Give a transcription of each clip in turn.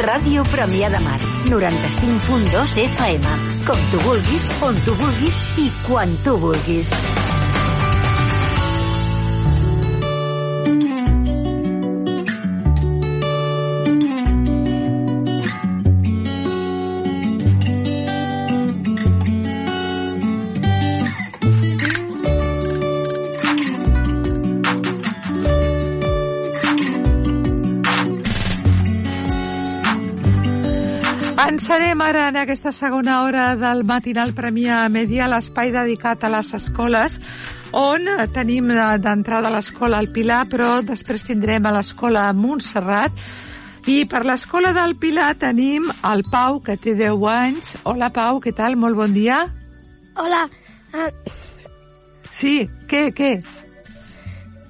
Ràdio Premià de Mar, 95.2 FM. Com tu vulguis, on tu vulguis i quan tu vulguis. Encenem ara en aquesta segona hora del matinal Premià Media l'espai dedicat a les escoles on tenim d'entrada a l'escola al Pilar, però després tindrem a l'escola Montserrat i per l'escola del Pilar tenim el Pau, que té 10 anys. Hola, Pau, què tal? Molt bon dia. Hola. Uh, Sí, què, què?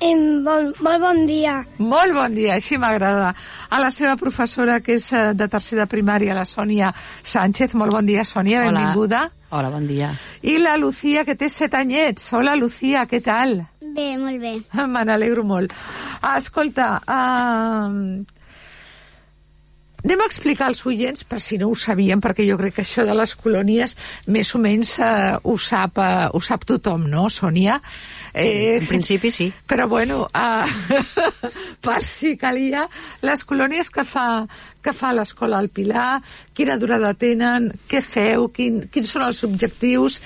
Em, bon, molt bon dia. Molt bon dia, així m'agrada. A la seva professora, que és eh, de tercer de primària, la Sònia Sánchez. Molt bon dia, Sònia, Hola. benvinguda. Hola, bon dia. I la Lucía, que té set anyets. Hola, Lucía, què tal? Bé, molt bé. Me n'alegro molt. Escolta, uh, anem a explicar als oients, per si no ho sabien, perquè jo crec que això de les colònies més o menys uh, ho, sap, uh, ho sap tothom, no, Sònia? Eh, en principi sí. Però bueno, uh, per si calia, les colònies que fa, que fa l'escola al Pilar, quina durada tenen, què feu, quin, quins són els objectius,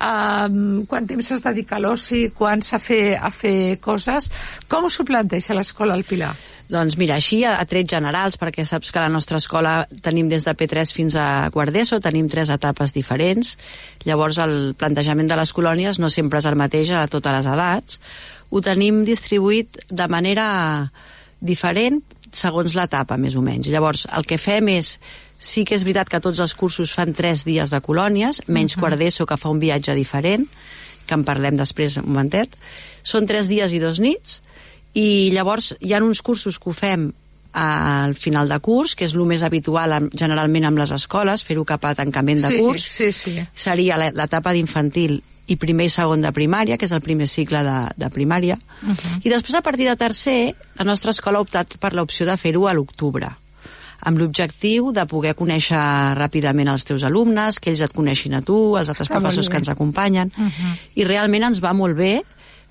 um, quant temps es dedica a l'oci, quan s'ha fer, a fer coses, com s'ho planteja l'escola al Pilar? Doncs mira, així a, a trets generals, perquè saps que a la nostra escola tenim des de P3 fins a quart d'ESO, tenim tres etapes diferents. Llavors el plantejament de les colònies no sempre és el mateix a totes les edats. Ho tenim distribuït de manera diferent segons l'etapa, més o menys. Llavors, el que fem és sí que és veritat que tots els cursos fan tres dies de colònies, menys uh -huh. quart d'ESO que fa un viatge diferent, que en parlem després un momentet. Són tres dies i dos nits, i llavors hi ha uns cursos que ho fem al final de curs, que és el més habitual generalment amb les escoles, fer-ho cap a tancament de sí, curs. Sí, sí. Seria l'e- l'etapa d'infantil i primer i segon de primària, que és el primer cicle de, de primària. Uh -huh. I després, a partir de tercer, la nostra escola ha optat per l'opció de fer-ho a l'octubre amb l'objectiu de poder conèixer ràpidament els teus alumnes, que ells et coneixin a tu, els altres Està professors que ens acompanyen, Uh -huh. i realment ens va molt bé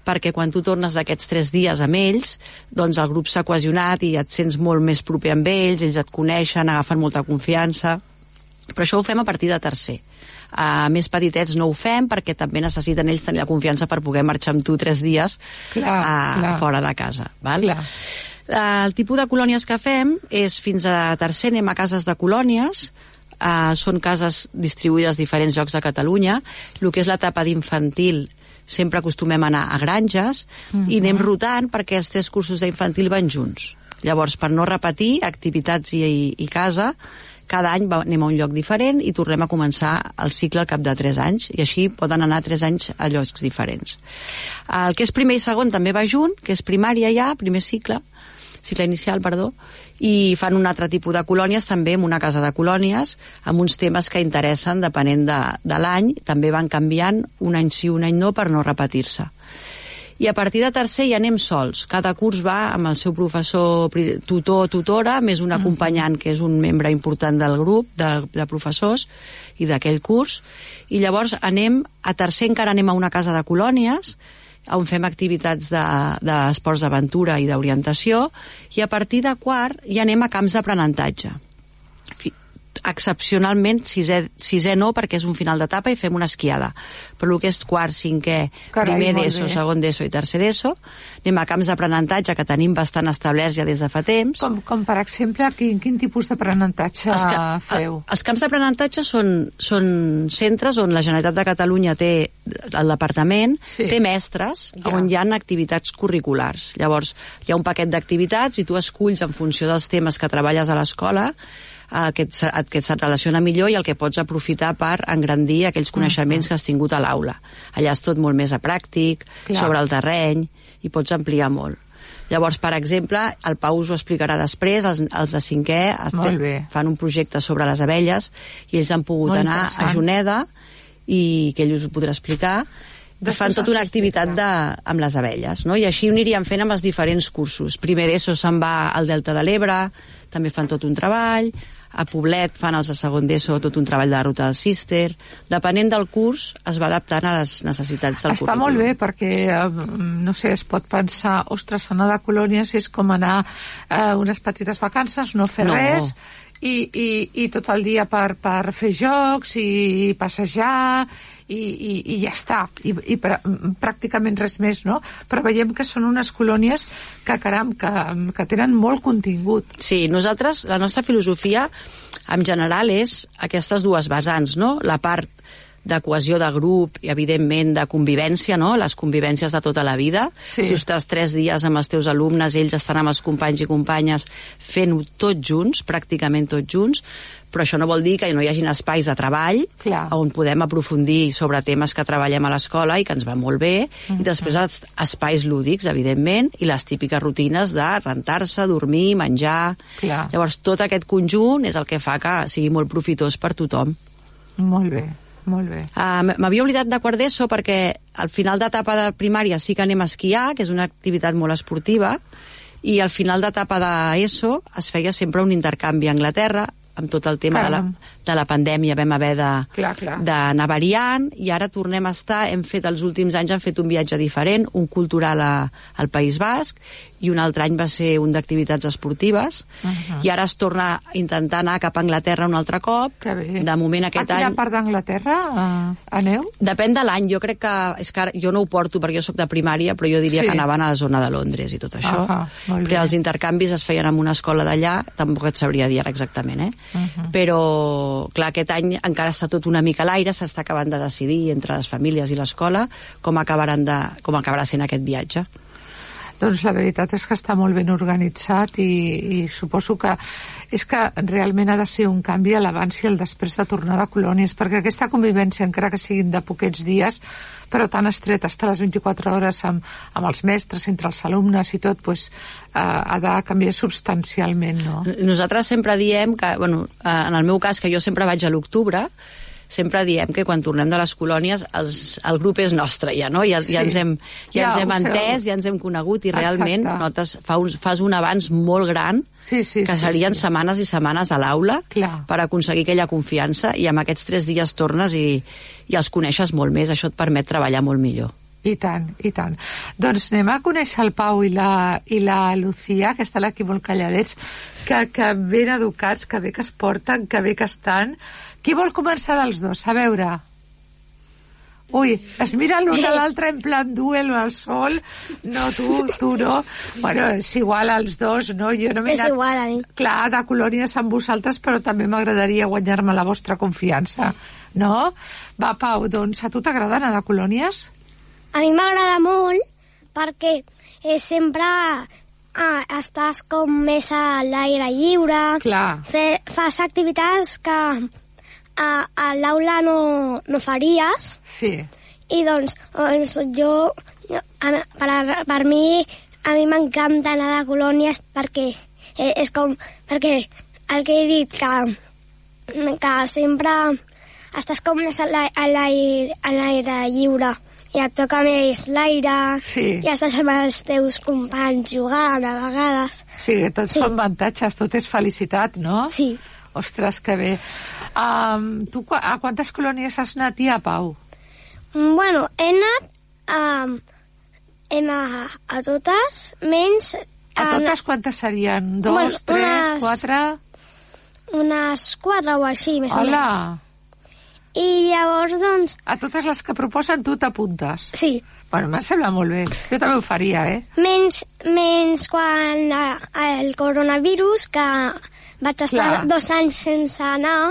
perquè quan tu tornes d'aquests tres dies amb ells, doncs el grup s'ha cohesionat i et sents molt més proper amb ells, ells et coneixen, agafen molta confiança, però això ho fem a partir de tercer. A més petitets no ho fem perquè també necessiten ells tenir la confiança per poder marxar amb tu tres dies Clar, a, clar. fora de casa. Val? Clar. El tipus de colònies que fem és fins a tercer anem a cases de colònies, uh, són cases distribuïdes a diferents llocs de Catalunya. El que és l'etapa d'infantil sempre acostumem a anar a granges i anem rotant perquè els tres cursos d'infantil van junts. Llavors, per no repetir activitats i, i, i casa, cada any va, anem a un lloc diferent i tornem a començar el cicle al cap de 3 anys i així poden anar 3 anys a llocs diferents. El que és primer i segon també va junt, que és primària ja, primer cicle, cicle inicial, perdó, i fan un altre tipus de colònies també en una casa de colònies amb uns temes que interessen depenent de, de l'any, també van canviant un any sí, un any no per no repetir-se. I a partir de tercer ja anem sols. Cada curs va amb el seu professor tutor o tutora, més un acompanyant que és un membre important del grup de, de professors i d'aquell curs, i llavors anem, a tercer encara anem a una casa de colònies, on fem activitats d'esports de, d'aventura i d'orientació, i a partir de quart ja anem a camps d'aprenentatge. Excepcionalment sisè, sisè no perquè és un final d'etapa i fem una esquiada però el que és quart, cinquè, Carai, primer d'ESO, segon d'ESO i tercer d'ESO anem a camps d'aprenentatge que tenim bastant establerts ja des de fa temps Com, com per exemple, quin, quin tipus d'aprenentatge feu? els camps d'aprenentatge són, són centres on la Generalitat de Catalunya té, el departament, Sí. té mestres Ja. on hi ha activitats curriculars. Llavors, hi ha un paquet d'activitats i tu esculls en funció dels temes que treballes a l'escola el que, et, que se't relaciona millor i el que pots aprofitar per engrandir aquells coneixements que has tingut a l'aula. Allà és tot molt més a pràctic, Clar. sobre el terreny, i pots ampliar molt. Llavors, per exemple, el Pau us ho explicarà després, els, els de cinquè es Molt fe- bé. fan un projecte sobre les abelles i ells han pogut Molt anar a. Juneda i que ell us ho podrà explicar que Després fan tota una activitat de, amb les abelles, no? I així ho aniríem fent amb els diferents cursos. Primer d'ESO se'n va al Delta de l'Ebre, també fan tot un treball, a Poblet fan els de segon d'ESO tot un treball de la ruta del Cister. Depenent del curs, es va adaptant a les necessitats del Està currículum. molt bé perquè, eh, no sé, es pot pensar, ostres, anar de colònies és com anar eh, unes petites vacances, no fer No. res, i, i, i tot el dia per, per fer jocs i passejar i, i, i ja està, i, i pr pràcticament res més, no? Però veiem que són unes colònies que, caram, que, que tenen molt contingut. Sí, nosaltres, la nostra filosofia en general és aquestes dues vessants, no? La part de cohesió de grup i, evidentment, de convivència, no? Les convivències de tota la vida. Sí. Tu estàs tres dies amb els teus alumnes, ells estan amb els companys i companyes fent-ho tots junts, pràcticament tots junts, però això no vol dir que no hi hagin espais de treball Clar. on podem aprofundir sobre temes que treballem a l'escola i que ens va molt bé, i després els espais lúdics, evidentment, i les típiques rutines de rentar-se, dormir, menjar... Clar. Llavors, tot aquest conjunt és el que fa que sigui molt profitós per tothom. Molt bé, molt bé. Uh, M'havia oblidat de quart d'ESO perquè al final d'etapa de primària sí que anem a esquiar, que és una activitat molt esportiva, i al final d'etapa d'ESO es feia sempre un intercanvi a Anglaterra, amb tot el tema de la, Caram. De la pandèmia vam haver d'anar variant i ara tornem a estar, hem fet els últims anys han fet un viatge diferent, un cultural a, al País Basc i un altre any va ser un d'activitats esportives uh -huh. i ara es torna a intentar anar cap a Anglaterra un altre cop de moment aquest a quina any part d'Anglaterra uh, aneu? Depèn de l'any, jo crec que, és que ara- jo no ho porto perquè jo sóc de primària, però jo diria Sí. que anaven a la zona de Londres i tot això. Ahà, molt però bé. els intercanvis es feien en una escola d'allà, tampoc et sabria dir ara exactament, eh? Uh-huh. Però, clar, aquest any encara està tot una mica a l'aire, s'està acabant de decidir entre les famílies i l'escola com, acabaran de, com acabarà sent aquest viatge. Doncs la veritat és que està molt ben organitzat i, i suposo que és que realment ha de ser un canvi a l'abans i el després de tornar de colònies, perquè aquesta convivència, encara que siguin de poquets dies, però tan estreta, estar les 24 hores amb, amb els mestres, entre els alumnes i tot, pues, eh, ha de canviar substancialment, no? Nosaltres sempre diem que, bueno, eh, en el meu cas, que jo sempre vaig a l'octubre, sempre diem que quan tornem de les colònies els, el grup és nostre ja, no? Ja, Sí. ja ens hem, ja Ja, ens hem entès, ja ens hem conegut i realment Exacte. notes, fa uns, fas un avanç molt gran Sí, sí, que sí, serien sí. setmanes i setmanes a l'aula per aconseguir aquella confiança i amb aquests tres dies tornes i, i els coneixes molt més, això et permet treballar molt millor. I tant, i tant. Doncs anem a conèixer el Pau i la, i la Lucía, que estan aquí molt calladets, que, que ben educats, que bé que es porten, que bé que estan. Qui vol començar dels dos? A veure... Ui, es mira l'un a l'altre en plan duel al sol. No, tu, tu no. Bueno, és igual als dos, no? Jo no És anat, igual a mi. Clar, de colònies amb vosaltres, però també m'agradaria guanyar-me la vostra confiança. No? Va, Pau, doncs a tu t'agrada anar de colònies? A mi m'agrada molt perquè eh, sempre ah, estàs com més a l'aire lliure, Clar. Fe, fas activitats que a, a l'aula no, no faries Sí. i doncs, doncs jo, a, per, a- per mi a mi m'encanta anar de colònies perquè eh, és com perquè el que he dit que, que sempre estàs com més a l'aire lliure i et toca més l'aire Sí. i estàs amb els teus companys jugant a vegades Sí, tots Sí. són avantatges, tot és felicitat, no? sí, Ostres, que bé. Um, tu a quantes colònies has anat ja, Pau? Bueno, he anat um, hem a, a totes, menys... A en- totes quantes serien? Dos, Bueno, tres, unes- quatre... unes quatre o així, més o menys. I llavors, doncs, A totes les que proposen tu t'apuntes. sí, Bueno, em sembla molt bé. Jo també ho faria, eh? menys, menys quan eh, el coronavirus, que vaig estar Clar. dos anys sense anar,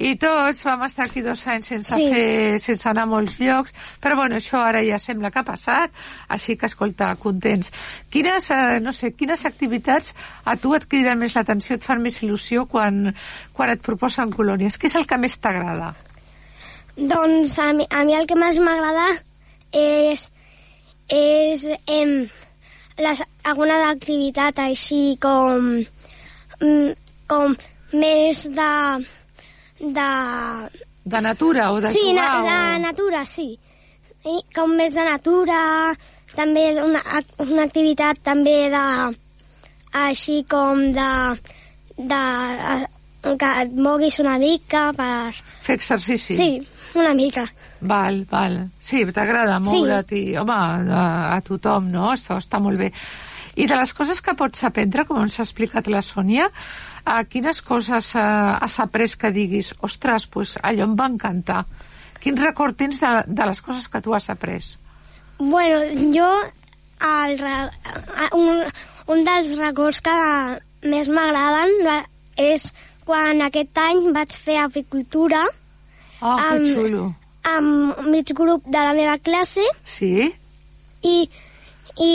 I tots vam estar aquí dos anys sense, Sí. fer, sense anar a molts llocs, però bueno, això ara ja sembla que ha passat, així que, escolta, contents. Quines, eh, no sé, quines activitats a tu et criden més l'atenció, et fan més il·lusió quan, quan et proposen colònies? Què és el que més t'agrada? Doncs a mi, a mi el que més m'agrada és, és em, les, alguna activitat així com, mm, com més de... de De natura o de sí, na, jugar? de o... natura, sí. I com més de natura, també una, una activitat també de... així com de... de que et moguis una mica per... Fer exercici? Sí, una mica. Val, val. Sí, t'agrada Sí. moure't i, home, a, a tothom, no? Això està molt bé. I de les coses que pots aprendre, com ens ha explicat la Sònia, a quines coses eh, has après que diguis, ostres, pues, allò em va encantar. Quin record tens de, de les coses que tu has après? Bueno, jo el, un, un dels records que més m'agraden és quan aquest any vaig fer apicultura Oh, que Am- xulo. amb mig grup de la meva classe Sí? i, i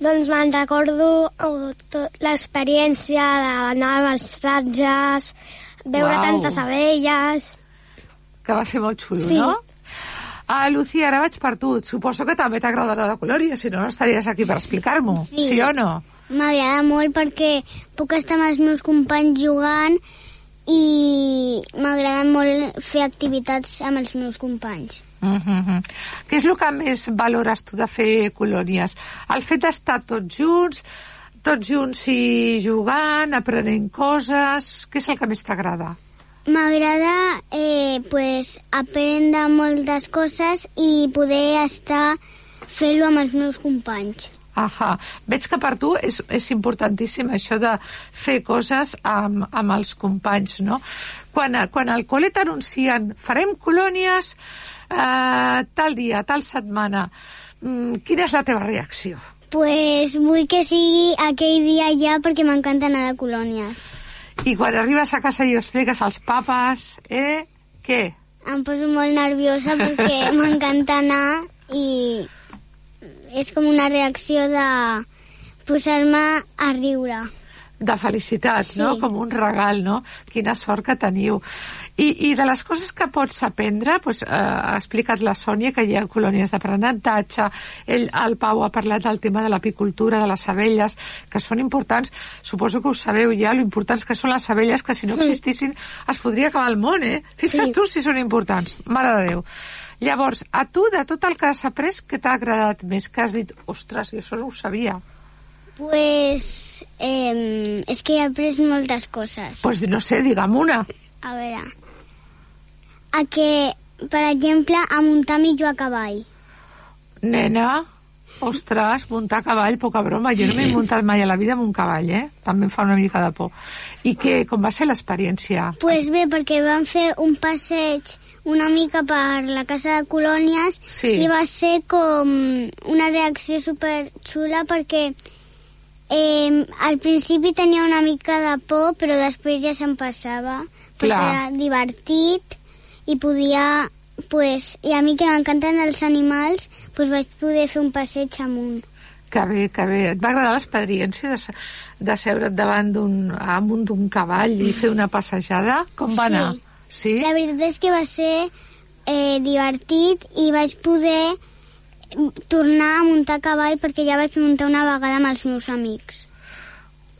doncs me'n recordo oh, l'experiència d'anar amb els ratges, veure Uau. tantes abelles... Que va ser molt xulo, Sí. no? Ah, Lucía, ara vaig per tu. Suposo que també t'agradarà de colòria, si no, no estaries aquí per explicar-m'ho. Sí. sí o no? M'agrada molt perquè puc estar amb els meus companys jugant i m'agrada molt fer activitats amb els meus companys. Mm -hmm. Què és el que més valores tu de fer colònies? El fet d'estar tots junts, tots junts i jugant, aprenent coses... Què és el que més t'agrada? M'agrada eh, pues, aprendre moltes coses i poder estar fent-ho amb els meus companys. Ahà. Veig que per tu és, és importantíssim això de fer coses amb, amb els companys, no? Quan, quan al col·le t'anuncien farem colònies eh, tal dia, tal setmana, mm, quina és la teva reacció? Pues vull que sigui aquell dia ja perquè m'encanta anar de colònies. I quan arribes a casa i ho expliques als papes, eh? Què? Em poso molt nerviosa perquè m'encanta anar i és com una reacció de posar-me a riure. de felicitat, Sí. no? Com un regal, no? Quina sort que teniu. I, i de les coses que pots aprendre, doncs, eh, ha explicat la Sònia que hi ha colònies d'aprenentatge, ell, el Pau ha parlat del tema de l'apicultura, de les abelles, que són importants. Suposo que ho sabeu ja, lo importants que són les abelles, que si no existissin es podria acabar el món, eh? Fixa't Sí. tu si són importants, mare de Déu. Llavors, a tu, de tot el que has après, què t'ha agradat més? Que has dit, ostres, jo això no ho sabia. Pues eh, és que he après moltes coses. Pues, no sé, digue'm una. A veure, a que, per exemple, a muntar millor a cavall. Nena, ostres, muntar a cavall, poca broma. Jo no m'he muntat mai a la vida amb un cavall, eh? També em fa una mica de por. I que, com va ser l'experiència? Pues bé, perquè vam fer un passeig una mica per la casa de colònies Sí. i va ser com una reacció super xula perquè eh, al principi tenia una mica de por però després ja se'm passava perquè Clar. era divertit i podia pues, i a mi que m'encanten els animals pues vaig poder fer un passeig amunt Que bé, que bé. Et va agradar l'experiència de, de seure't davant d'un, amunt d'un cavall i fer una passejada? Com va Sí. anar? Sí? La veritat és que va ser eh, divertit i vaig poder tornar a muntar cavall perquè ja vaig muntar una vegada amb els meus amics.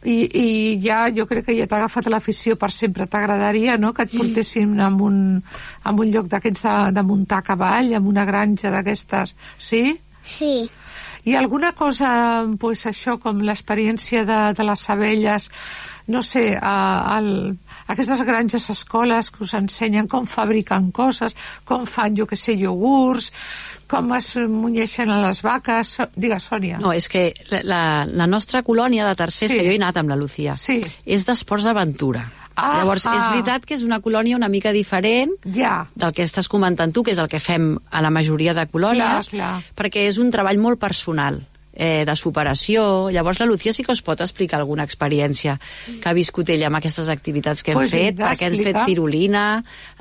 I, I ja, jo crec que ja t'ha agafat l'afició per sempre. T'agradaria, no?, que et portessin en un, en un lloc d'aquests de, de muntar a cavall, en una granja d'aquestes. Sí? Sí, I alguna cosa, pues, això, com l'experiència de, de les abelles, no sé, a, al, aquestes granges escoles que us ensenyen com fabriquen coses, com fan, jo que sé, iogurts, com es munyeixen a les vaques... Digues, Sònia. No, és que la, la, nostra colònia de tercers, Sí. que jo he anat amb la Lucía, Sí. és d'esports d'aventura. Ah, Llavors, és veritat que és una colònia una mica diferent Ja. del que estàs comentant tu, que és el que fem a la majoria de colònies, Clar, clar. perquè és un treball molt personal eh, de superació. Llavors la Lucía sí que us pot explicar alguna experiència que ha viscut ella amb aquestes activitats que hem Pues fet, vinga, perquè hem fet tirolina,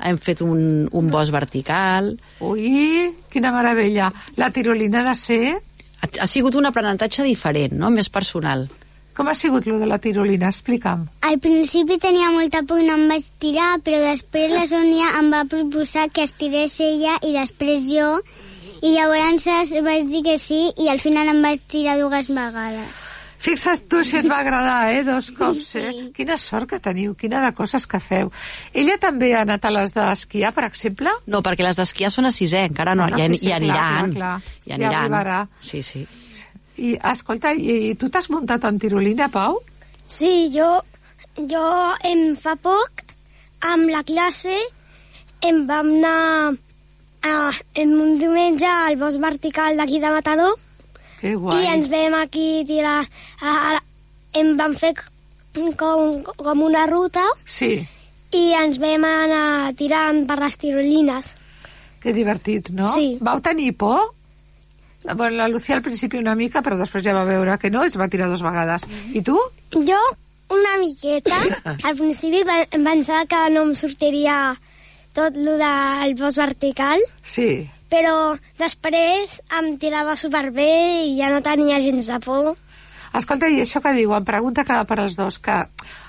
hem fet un, un bosc vertical... Ui, quina meravella. La tirolina de ser... Ha, ha sigut un aprenentatge diferent, no? més personal. Com ha sigut lo de la tirolina? Explica'm. Al principi tenia molta por i no em vaig tirar, però després la Sònia em va proposar que es tirés ella i després jo, i llavors vaig dir que sí i al final em vaig tirar dues vegades. Fixa't tu si et va agradar, eh? Dos cops, eh? Sí. Quina sort que teniu, quina de coses que feu. Ella també ha anat a les d'esquiar, per exemple? No, perquè les d'esquiar són a sisè, encara no, Bueno, ja, sí, sí, hi clar, aniran. clar, clar. Ja aniran. arribarà. Sí, sí. I, escolta, i, i tu t'has muntat en tirolina, Pau? Sí, jo, jo em fa poc, amb la classe, em vam anar a, en un diumenge al bosc vertical d'aquí de Mataró Que guai. i ens vam aquí tirar... A, a, em van fer com, com una ruta Sí, i ens vam anar tirant per les tirolines. que divertit, no? Sí. Vau tenir por? Bueno, la Lucía al principi una mica, però després ja va veure que no, es va tirar dues vegades. I tu? Jo, una miqueta, al principi pensava que no em sortiria tot lo del bosc vertical, Sí. però després em tirava superbé i ja no tenia gens de por. Escolta, i això que diu, em pregunta que per als dos, que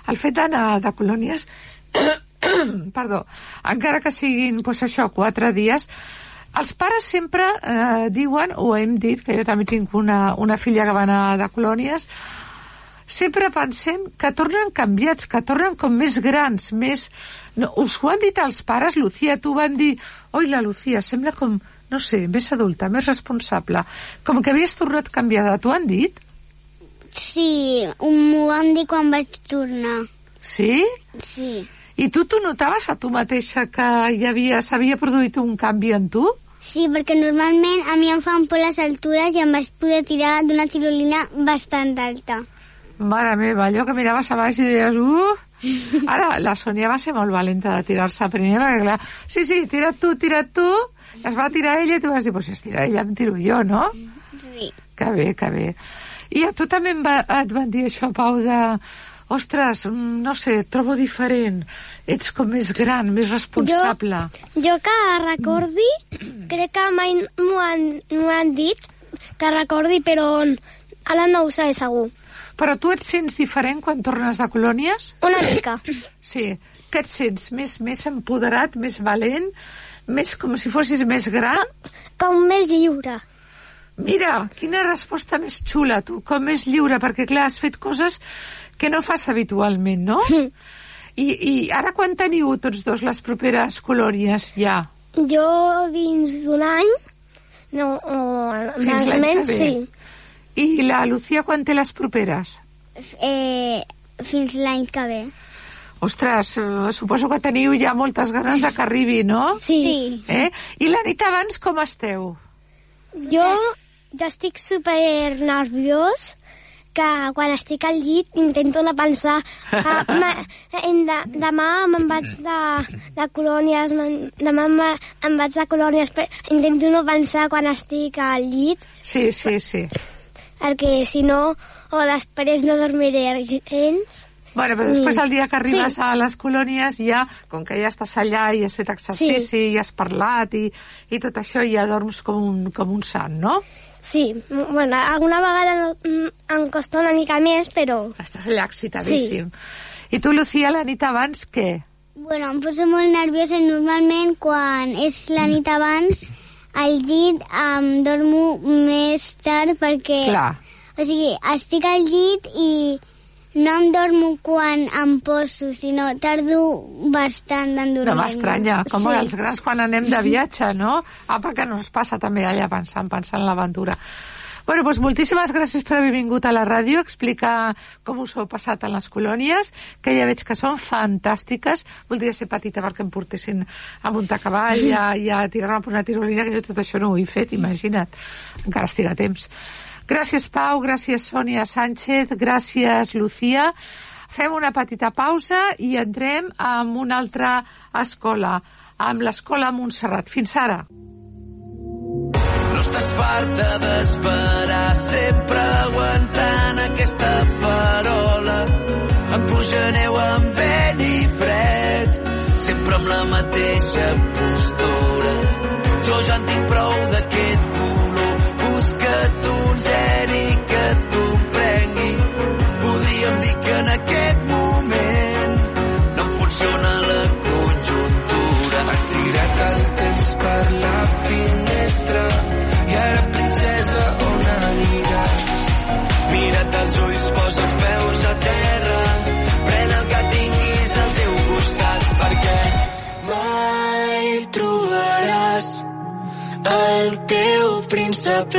el fet d'anar de colònies, perdó, encara que siguin, doncs això, quatre dies, els pares sempre eh, diuen, o hem dit, que jo també tinc una, una filla que va anar de colònies, sempre pensem que tornen canviats, que tornen com més grans, més... No, us ho han dit els pares, Lucía, tu van dir, oi, la Lucía, sembla com, no sé, més adulta, més responsable, com que havies tornat canviada, t'ho han dit? Sí, m'ho van dir quan vaig tornar. Sí? Sí. I tu t'ho notaves a tu mateixa que hi havia, s'havia produït un canvi en tu? Sí, perquè normalment a mi em fan por les altures i em vaig poder tirar d'una tirolina bastant alta. Mare meva, allò que miraves a baix i deies, uh... Ara, la Sònia va ser molt valenta de tirar-se primer, perquè clar, sí, sí, tira't tu, tira't tu, es va tirar ella i tu vas dir, pues si es tira ella, em tiro jo, no? Sí. Que bé, que bé. I a tu també va, et van dir això, Pau, de... Ostres, no sé, et trobo diferent. Ets com més gran, més responsable. Jo que recordi, crec que mai m'ho han, han dit, que recordi, però ara no ho sé segur. Però tu et sents diferent quan tornes de colònies? Una mica. Sí. Què et sents? Més, més empoderat, més valent? Més com si fossis més gran? Com més lliure. Mira, quina resposta més xula, tu, com més lliure, perquè clar, has fet coses que no fas habitualment, no? I, I ara quan teniu tots dos les properes colònies ja? Jo dins d'un any, no, o Fins més o menys, que sí. I la Lucía quan té les properes? Eh, fins l'any que ve. Ostres, eh, suposo que teniu ja moltes ganes de que arribi, no? Sí. Eh? I la nit abans com esteu? Jo ja estic super nerviós que quan estic al llit intento no pensar ah, ma, de, demà me'n vaig de, de colònies me'n- demà me- em vaig de colònies però intento no pensar quan estic al llit Sí, sí, sí. Perquè si no o després no dormiré gens Bueno, però després el dia que arribes Sí. a les colònies ja, com que ja estàs allà i has fet exercici Sí. i has parlat i, i tot això, ja dorms com un, com un sant, no? sí, bueno, alguna vegada no, mm, em costa una mica més però Estàs allà excitadíssim. I tu, Lucía, la nit abans, què? Bueno, em poso molt nerviosa normalment quan és la nit abans al llit em dormo més tard perquè... Clar. O sigui, estic al llit i no em dormo quan em poso, sinó tardo bastant en No dormir. m'estranya, com sí. els grans quan anem de viatge, no? Apa, que no ens passa també allà pensant, pensant en l'aventura. Bueno, doncs moltíssimes gràcies per haver vingut a la ràdio a explicar com us heu passat en les colònies, que ja veig que són fantàstiques. Voldria ser petita perquè em portessin a muntar cavall i a, i a tirar-me per una tirolina, que jo tot això no ho he fet, imagina't. Encara estic a temps. Gràcies, Pau, gràcies, Sònia Sánchez, gràcies, Lucía. Fem una petita pausa i entrem amb una altra escola, amb l'escola Montserrat. Fins ara. No estàs farta d'esperar, sempre aguantant aquesta farola. Amb pluja, neu, amb vent i fred, sempre amb la mateixa postura.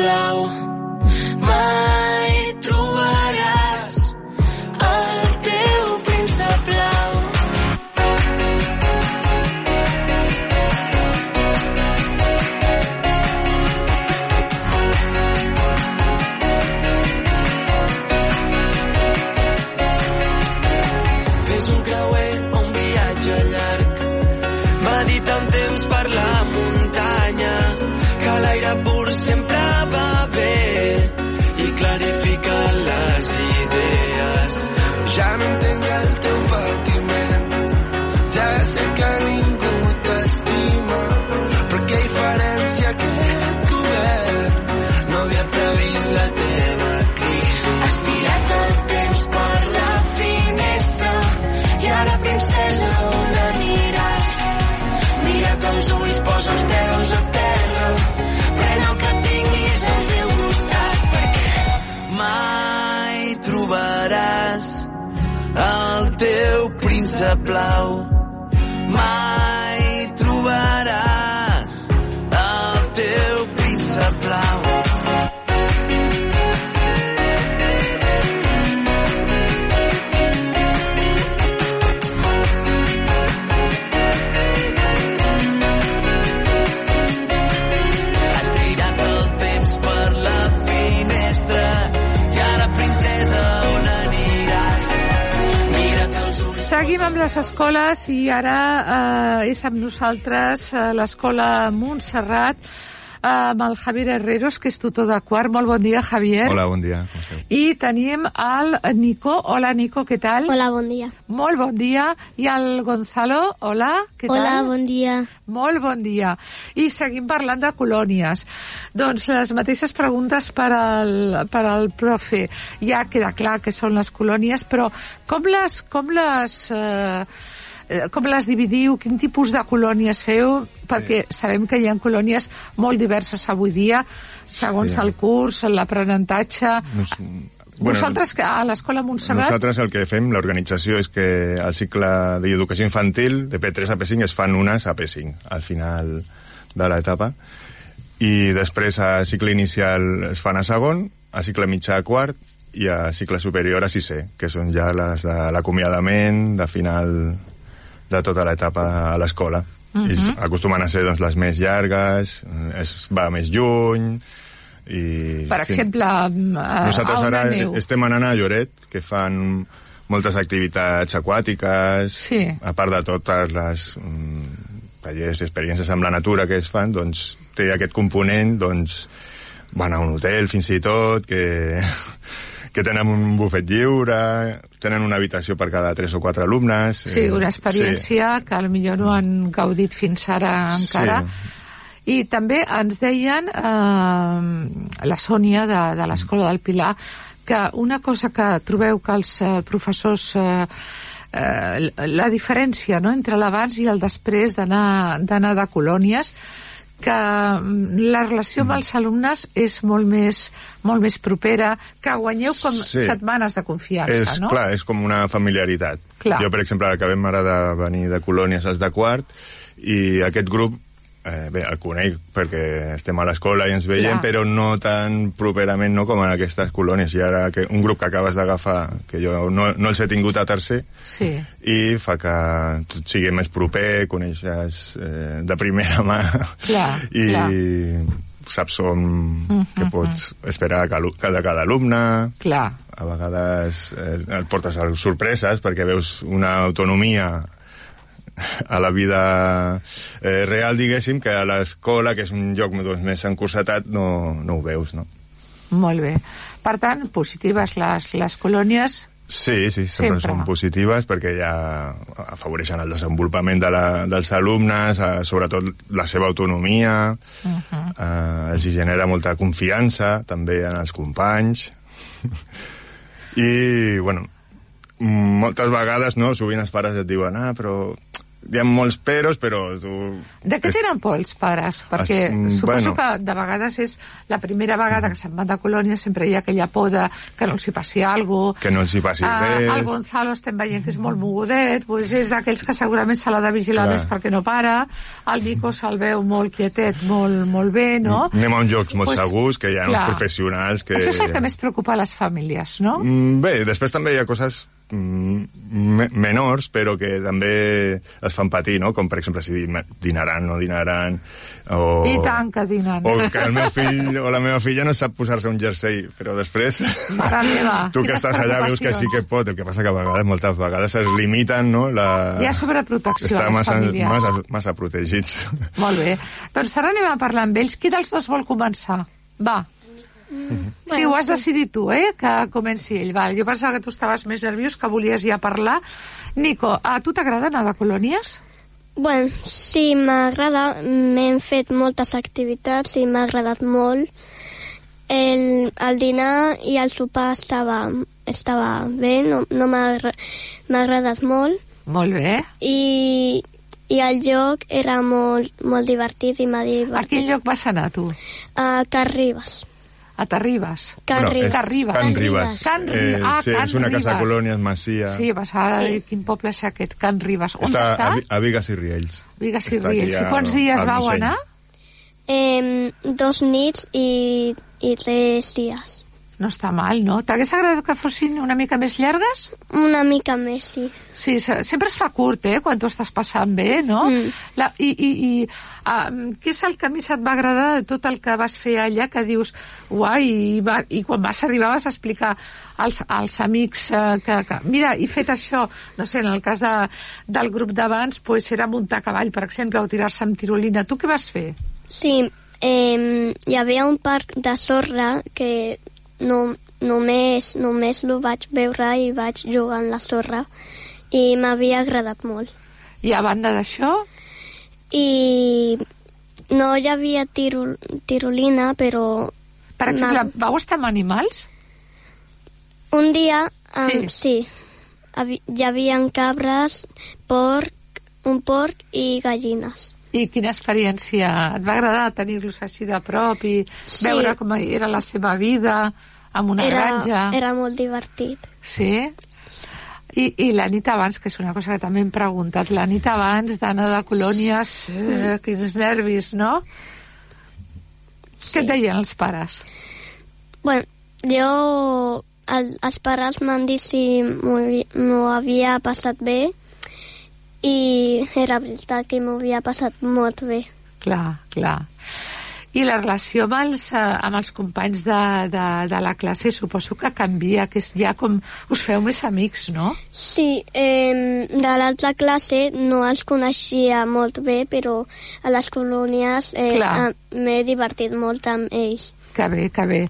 glow. Les escoles i ara eh, és amb nosaltres eh, l'escola Montserrat amb el Javier Herreros, que és tutor de quart. Molt bon dia, Javier. Hola, bon dia, com esteu? I tenim el Nico. Hola, Nico, què tal? Hola, bon dia. Molt bon dia. I el Gonzalo. Hola, què tal? Hola, bon dia. Molt bon dia. I seguim parlant de colònies. Doncs les mateixes preguntes per al, per al profe. Ja queda clar que són les colònies, però com les, com les, eh, com les dividiu? Quin tipus de colònies feu? Perquè sabem que hi ha colònies molt diverses avui dia, segons Sí. el curs, l'aprenentatge... Nos, Vosaltres que a l'escola Montserrat... Nosaltres el que fem, l'organització, és que el cicle d'educació infantil, de P3 a P5, es fan unes a P5, al final de l'etapa. I després a cicle inicial es fan a segon, a cicle mitjà a quart i a cicle superior a sisè, que són ja les de l'acomiadament, de final de tota l'etapa a l'escola. Uh -huh. I acostumen a ser doncs, les més llargues, es va més lluny... I, Per sí. exemple, a, Nosaltres a ara neu. estem anant a Lloret, que fan moltes activitats aquàtiques, Sí. a part de totes les mm, tallers i experiències amb la natura que es fan, doncs té aquest component, doncs van a un hotel fins i tot, que, que tenen un bufet lliure, tenen una habitació per cada tres o quatre alumnes. Sí, eh, una experiència sí. que potser no han gaudit fins ara encara. Sí. I també ens deien, eh, la Sònia de, de l'Escola del Pilar, que una cosa que trobeu que els eh, professors... Eh, eh, la diferència no, entre l'abans i el després d'anar de colònies que mm, la relació amb els alumnes és molt més, molt més propera, que guanyeu com Sí. setmanes de confiança, és, no? Clar, és com una familiaritat. Clar. Jo, per exemple, acabem ara de venir de colònies als de quart, i aquest grup, eh, bé, el conec perquè estem a l'escola i ens veiem, Clar. però no tan properament no, com en aquestes colònies. I ara que un grup que acabes d'agafar, que jo no, no els he tingut a tercer, Sí. i fa que tot sigui més proper, coneixes eh, de primera mà. Clar, I clar. saps on, què pots esperar cada, cada alumne, Clar. a vegades eh, et portes sorpreses perquè veus una autonomia a la vida eh, real, diguéssim, que a l'escola, que és un lloc doncs, més encursetat, no, no ho veus, no? Molt bé. Per tant, positives les, les colònies. Sí, sí, sempre, Sempre. són positives perquè ja afavoreixen el desenvolupament de la, dels alumnes, eh, sobretot la seva autonomia, Uh -huh. eh, els genera molta confiança també en els companys i, bueno, moltes vegades, no, sovint els pares et diuen ah, però hi ha molts peros, però tu... De què tenen por els pares? Perquè Es- mm, suposo bueno. que de vegades és la primera vegada que se'n van de colònia, sempre hi ha aquella por de que no els hi passi alguna Que no els hi passi Ah, res. el Gonzalo estem veient que és molt mogudet, pues és d'aquells que segurament se l'ha de vigilar Clar. més perquè no para. El Nico se'l veu molt quietet, molt, molt bé, no? Anem a uns llocs molt Pues, segurs, que hi ha clar. uns professionals que... Això és el que més preocupa a les famílies, no? Mm, Bé, després també hi ha coses mm, me menors, però que també es fan patir, no? Com, per exemple, si di- dinaran o no dinaran, o... I tant que dinen. O que el meu fill o la meva filla no sap posar-se un jersei, però després... Mare meva, tu que estàs allà veus que sí que pot, el que passa que a vegades, moltes vegades es limiten, no? La... Hi ha sobreprotecció Està massa, massa, massa protegits. Molt bé. Doncs ara anem a parlar amb ells. Qui dels dos vol començar? Va. Sí, ho has decidit tu, eh? Que comenci ell. Val. Jo pensava que tu estaves més nerviós, que volies ja parlar. Nico, a tu t'agrada anar de colònies? Bueno, sí, m'agrada. M'hem fet moltes activitats i m'ha agradat molt. El, el dinar i el sopar estava, estava bé, no, no m'ha agra- m'ha agradat molt. Molt bé. I, i el joc era molt, molt divertit i m'ha A quin divertit. lloc vas anar, tu? A Carribes. A Terribas. Can Bueno, Ribes. és Can Ribes. Can Ribes. Can Ri- Eh, ah, sí, Can és una casa Ribes. colònia, masia. Sí, passava de dir quin poble és aquest, Can Ribes. On està, està? a, a Vigues i Riells. Vigues i Està Riells. I a- quants dies vau anar? Em, dos nits i, i tres dies. No està mal, no? T'hagués agradat que fossin una mica més llargues? Una mica més, sí. Sí, se- sempre es fa curt, eh?, quan tu estàs passant bé, no? Mm. La, I, i, i uh, què és el que més et va agradar de tot el que vas fer allà, que dius, uai, i, va, i quan vas arribar vas explicar als, als amics uh, que, que, mira, he fet això, no sé, en el cas de, del grup d'abans, pues, era muntar cavall, per exemple, o tirar-se amb tirolina. Tu què vas fer? Sí, eh, hi havia un parc de sorra que no, només, només lo vaig veure i vaig jugar en la sorra i m'havia agradat molt. I a banda d'això, I no hi havia tiro, tirolina, però per exemple, vau estar amb animals? un dia um, Sí. sí, hi havia cabres, porc, un porc i gallines. I quina experiència? Et va agradar tenir-los així de prop i Sí. veure com era la seva vida amb una era, granja? era molt divertit. Sí? I, I la nit abans, que és una cosa que també hem preguntat, la nit abans d'anar de colònies, eh, quins nervis, no? Què et deien els pares? Bueno, jo... El, els pares m'han dit si m'ho havia passat bé i era veritat que m'ho havia passat molt bé. Clar, clar. I la relació amb els, eh, amb els companys de, de, de la classe suposo que canvia, que és ja com... Us feu més amics, no? Sí, eh, de l'altra classe no els coneixia molt bé, però a les colònies eh, m'he divertit molt amb ells. Que bé, que bé.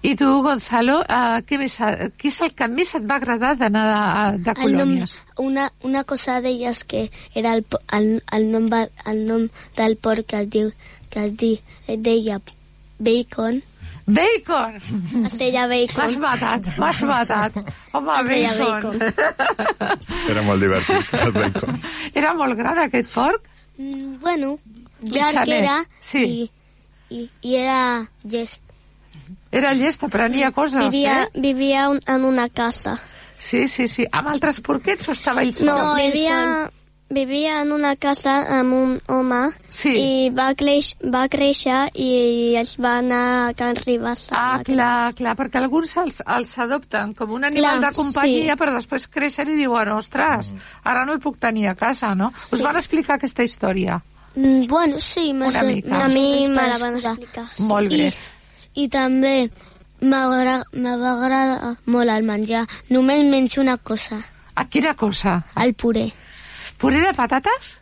I tu, Gonzalo, uh, què, més, què és el que més et va agradar d'anar de, de El nom, colònies? una, una cosa d'elles que era el, el, el, nom, el nom del porc que es diu que es, di, es deia Bacon Bacon! Es deia M'has bacon. matat, m'has matat. Home, Es deia bacon. Era molt divertit, el bacon. Era molt gran aquest porc? Mm, bueno, llarg Mitjaner, era sí. i, i, i era llest. Era llest, aprenia coses, Vivia, eh? vivia un, en una casa. Sí, sí, sí. Amb altres porquets o estava ell sol? No, No, ell vivia, en una casa amb un home Sí. i va, creix, va créixer i es va anar a Can Ribes. a Ah, la clar, clar, perquè alguns els, els adopten com un animal Clar, de companyia, sí. però després creixen i diuen, ostres, ara no el puc tenir a casa, no? Us van explicar aquesta història? Mm, bueno, sí, Una mica. A mi me la van explicar. explicar. Molt bé. I, i també m'agra- me va agradar molt el menjar. Només menjo una cosa. A quina cosa? El puré. Puré de patates?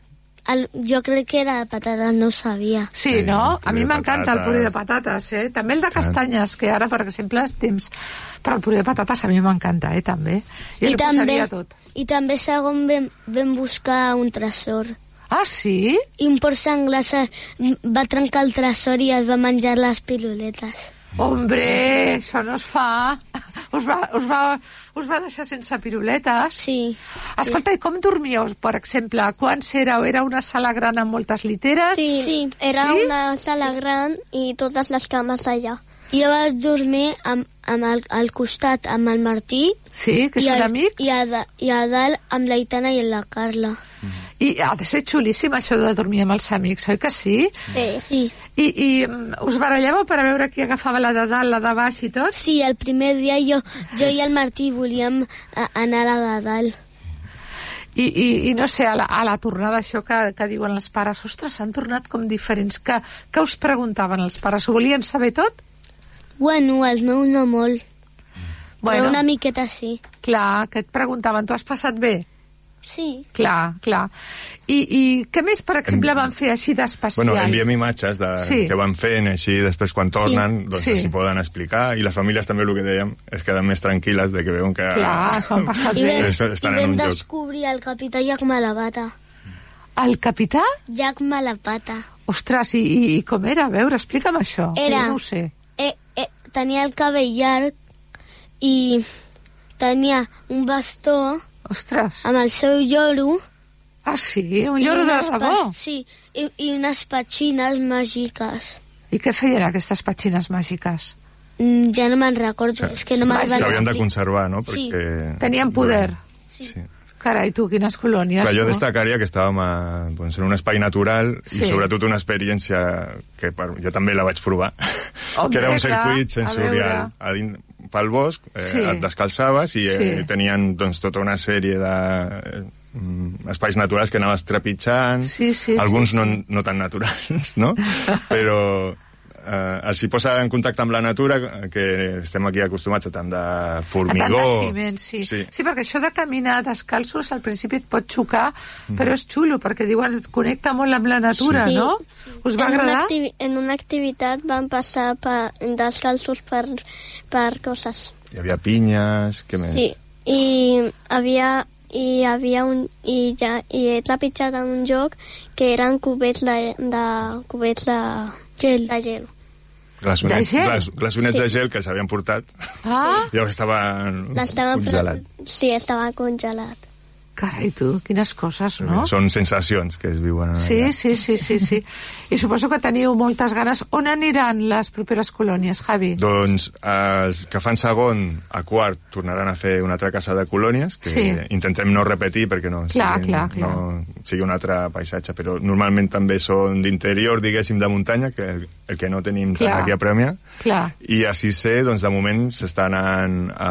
El, jo crec que era de patates, no ho sabia. Sí, no? A mi m'encanta el puré de patates, eh? També el de castanyes, que ara, per exemple, és temps... Però el puré de patates a mi m'encanta, eh, també. I, I li posaria tot. I també segon vam, vam buscar un tresor. Ah, sí? I un porc senglar se- va trencar el tresor i es va menjar les piruletes. Hombre, això no es fa. Us va, us va, us va deixar sense piruletes? Sí. Escolta, i com dormíeu, per exemple? Quants éreu? Era una sala gran amb moltes literes? Sí, Sí. era Sí? una sala gran i totes les cames allà. Jo vaig dormir amb, amb el, al costat amb el Martí Sí, que és un amic? i, a, i a dalt amb la Itana i la Carla. I ha de ser xulíssim això de dormir amb els amics, oi que sí? Sí. sí. I, i mm, us barallàveu per a veure qui agafava la de dalt, la de baix i tot? Sí, el primer dia jo, jo i el Martí volíem a, anar a la de dalt. I, i, i no sé, a la, a la tornada això que, que diuen els pares, ostres, han tornat com diferents. Que, que us preguntaven els pares? Ho volien saber tot? Bueno, els meus no molt. Bueno. Però una miqueta sí. Clar, que et preguntaven, tu has passat bé? Sí. Clar, clar. I, i què més, per exemple, van fer així d'especial? Bueno, enviem imatges de, Sí. que van fent, així després quan tornen, Sí. doncs Sí. s'hi poden explicar, i les famílies també, el que dèiem, es queden més tranquil·les de que veuen que... Clar, s'ho han passat I bé. vam, Es- estan i en vam un lloc. descobrir el capità Jack Malapata. El capità? Jack Malapata. Ostres, i, i, i com era? A veure, explica'm això. Era- Jo no ho sé. Eh, eh, tenia el cabell llarg i tenia un bastó Ostres. amb el seu lloro. Ah, sí? Un lloro de pa- Sí, i, i unes petxines màgiques. I què feien aquestes petxines màgiques? Mm, ja no me'n recordo, és que no me'n van S'haurien de conservar, no? Sí. Perquè... Tenien poder. Sí. Carai, tu, quines colònies, Clar, jo no? destacaria que estàvem a, doncs, en un espai natural Sí. i sobretot una experiència que per, jo també la vaig provar, Hombre, que era un circuit a sensorial a dins, pel bosc, eh, Sí. et descalçaves i eh, Sí. tenien doncs, tota una sèrie de eh, mm, espais naturals que anaves trepitjant, Sí, sí, alguns sí, no, sí. no tan naturals, no? Però eh, els hi posa en contacte amb la natura, que estem aquí acostumats a tant de A tant formigó... de ciment, sí. sí. sí. perquè això de caminar descalços al principi et pot xocar, però és xulo, perquè diuen et connecta molt amb la natura, Sí. no? Us va en Una agradar? activi en una activitat van passar per, descalços per, per coses. Hi havia pinyes, què més? Sí, i havia i havia un i ja i he trepitjat en un joc que eren cubets de, de cubets de gel, de gel. Glaçonets, De gel? glas, glaçonets Sí. de gel que s'havien portat. Ah. Llavors estaven L'estava pre- congelat. Sí, estava congelat. Carai, tu, quines coses, no? Són sensacions que es viuen allà. Sí, sí, sí, sí, sí. I suposo que teniu moltes ganes. On aniran les properes colònies, Javi? Doncs els que fan segon a quart tornaran a fer una altra casa de colònies, que Sí. intentem no repetir perquè no, Clar, sigui, clar, clar. no sigui un altre paisatge, però normalment també són d'interior, diguéssim, de muntanya, que el, que no tenim tant Clar. aquí a Premià, Clar. I a Sisè, doncs, de moment, s'està anant a,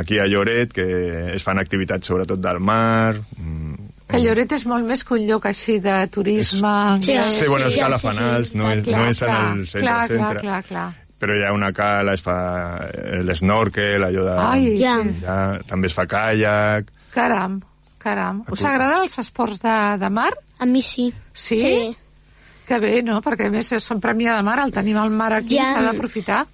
aquí a Lloret, que es fan activitats sobretot del mar... mm, Que Lloret és molt més que un lloc així de turisme... Sí, anglès. sí, bueno, és Calafanals, no és- no és en clar, el centre, clar, centre. Clar, clar, clar. però hi ha una cala, es fa l'esnorkel, allò de... Ai, Ja. ja. També es fa caiac... Caram, caram. Us agraden els esports de, de mar? A mi sí. Sí? Sí. Que bé, no? Perquè a més som Premià de Mar, el tenim al mar aquí, Ja. s'ha d'aprofitar.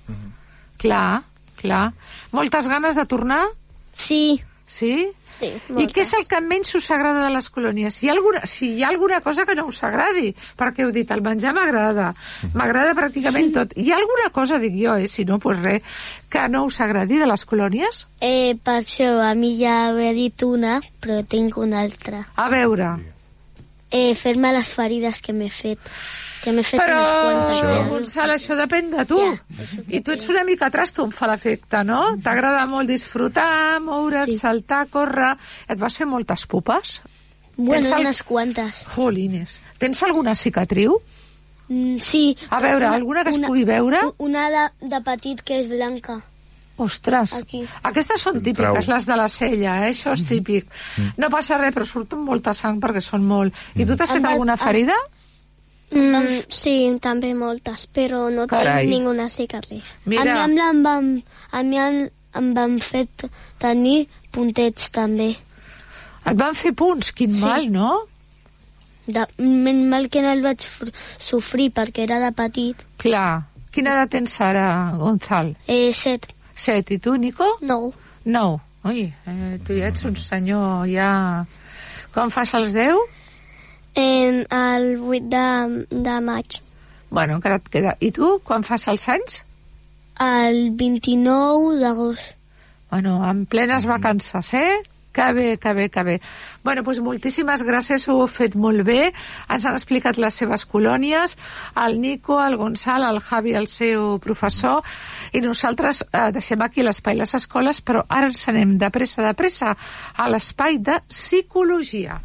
Clar, clar. Moltes ganes de tornar? Sí. Sí? Sí, I què és el que menys us agrada de les colònies? Si hi ha alguna, si hi ha alguna cosa que no us agradi, perquè heu dit, el menjar m'agrada, m'agrada pràcticament tot. Hi ha alguna cosa, dic jo, eh, si no, pues res, que no us agradi de les colònies? Eh, per això, a mi ja ho he dit una, però tinc una altra. A veure... Eh, fer-me les ferides que m'he fet. Que m'he fet Però, unes quantes. ja. Gonçal, això depèn de tu. I tu ets una mica trasto, em fa l'efecte, no? T'agrada molt disfrutar, moure't, sí. saltar, córrer... Et vas fer moltes pupes? Bueno, Tens al- unes quantes. Jolines. Tens alguna cicatriu? Mm, sí. A veure, alguna que es pugui veure? Una de, de petit que és blanca. Ostres, Aquí. aquestes són típiques, les de la cella, eh? això és típic. No passa res, però surt amb molta sang perquè són molt. I tu t'has fet alguna ferida? Mm, sí, també moltes, però no Carai. tinc ninguna cicatriz. Mira. A mi em van, a mi em, em van fer tenir puntets també. Et van fer punts, quin Sí. mal, no? De, menys mal que no el vaig fr- sofrir perquè era de petit. Clar. Quina edat tens ara, Gonzal? Eh, set. Set. I tu, Nico? Nou. Nou. Ui, eh, tu ja ets un senyor ja... Quan fas els 10? Eh, el 8 de, de maig. Bueno, encara et queda. I tu, quan fas els anys? El 29 d'agost. Bueno, en plenes vacances, eh? Que bé, que bé, que bé. Bueno, doncs moltíssimes gràcies, ho heu fet molt bé. Ens han explicat les seves colònies, el Nico, el Gonçal, el Javi, el seu professor, i nosaltres eh, deixem aquí l'espai les escoles, però ara ens anem de pressa, de pressa a l'espai de psicologia.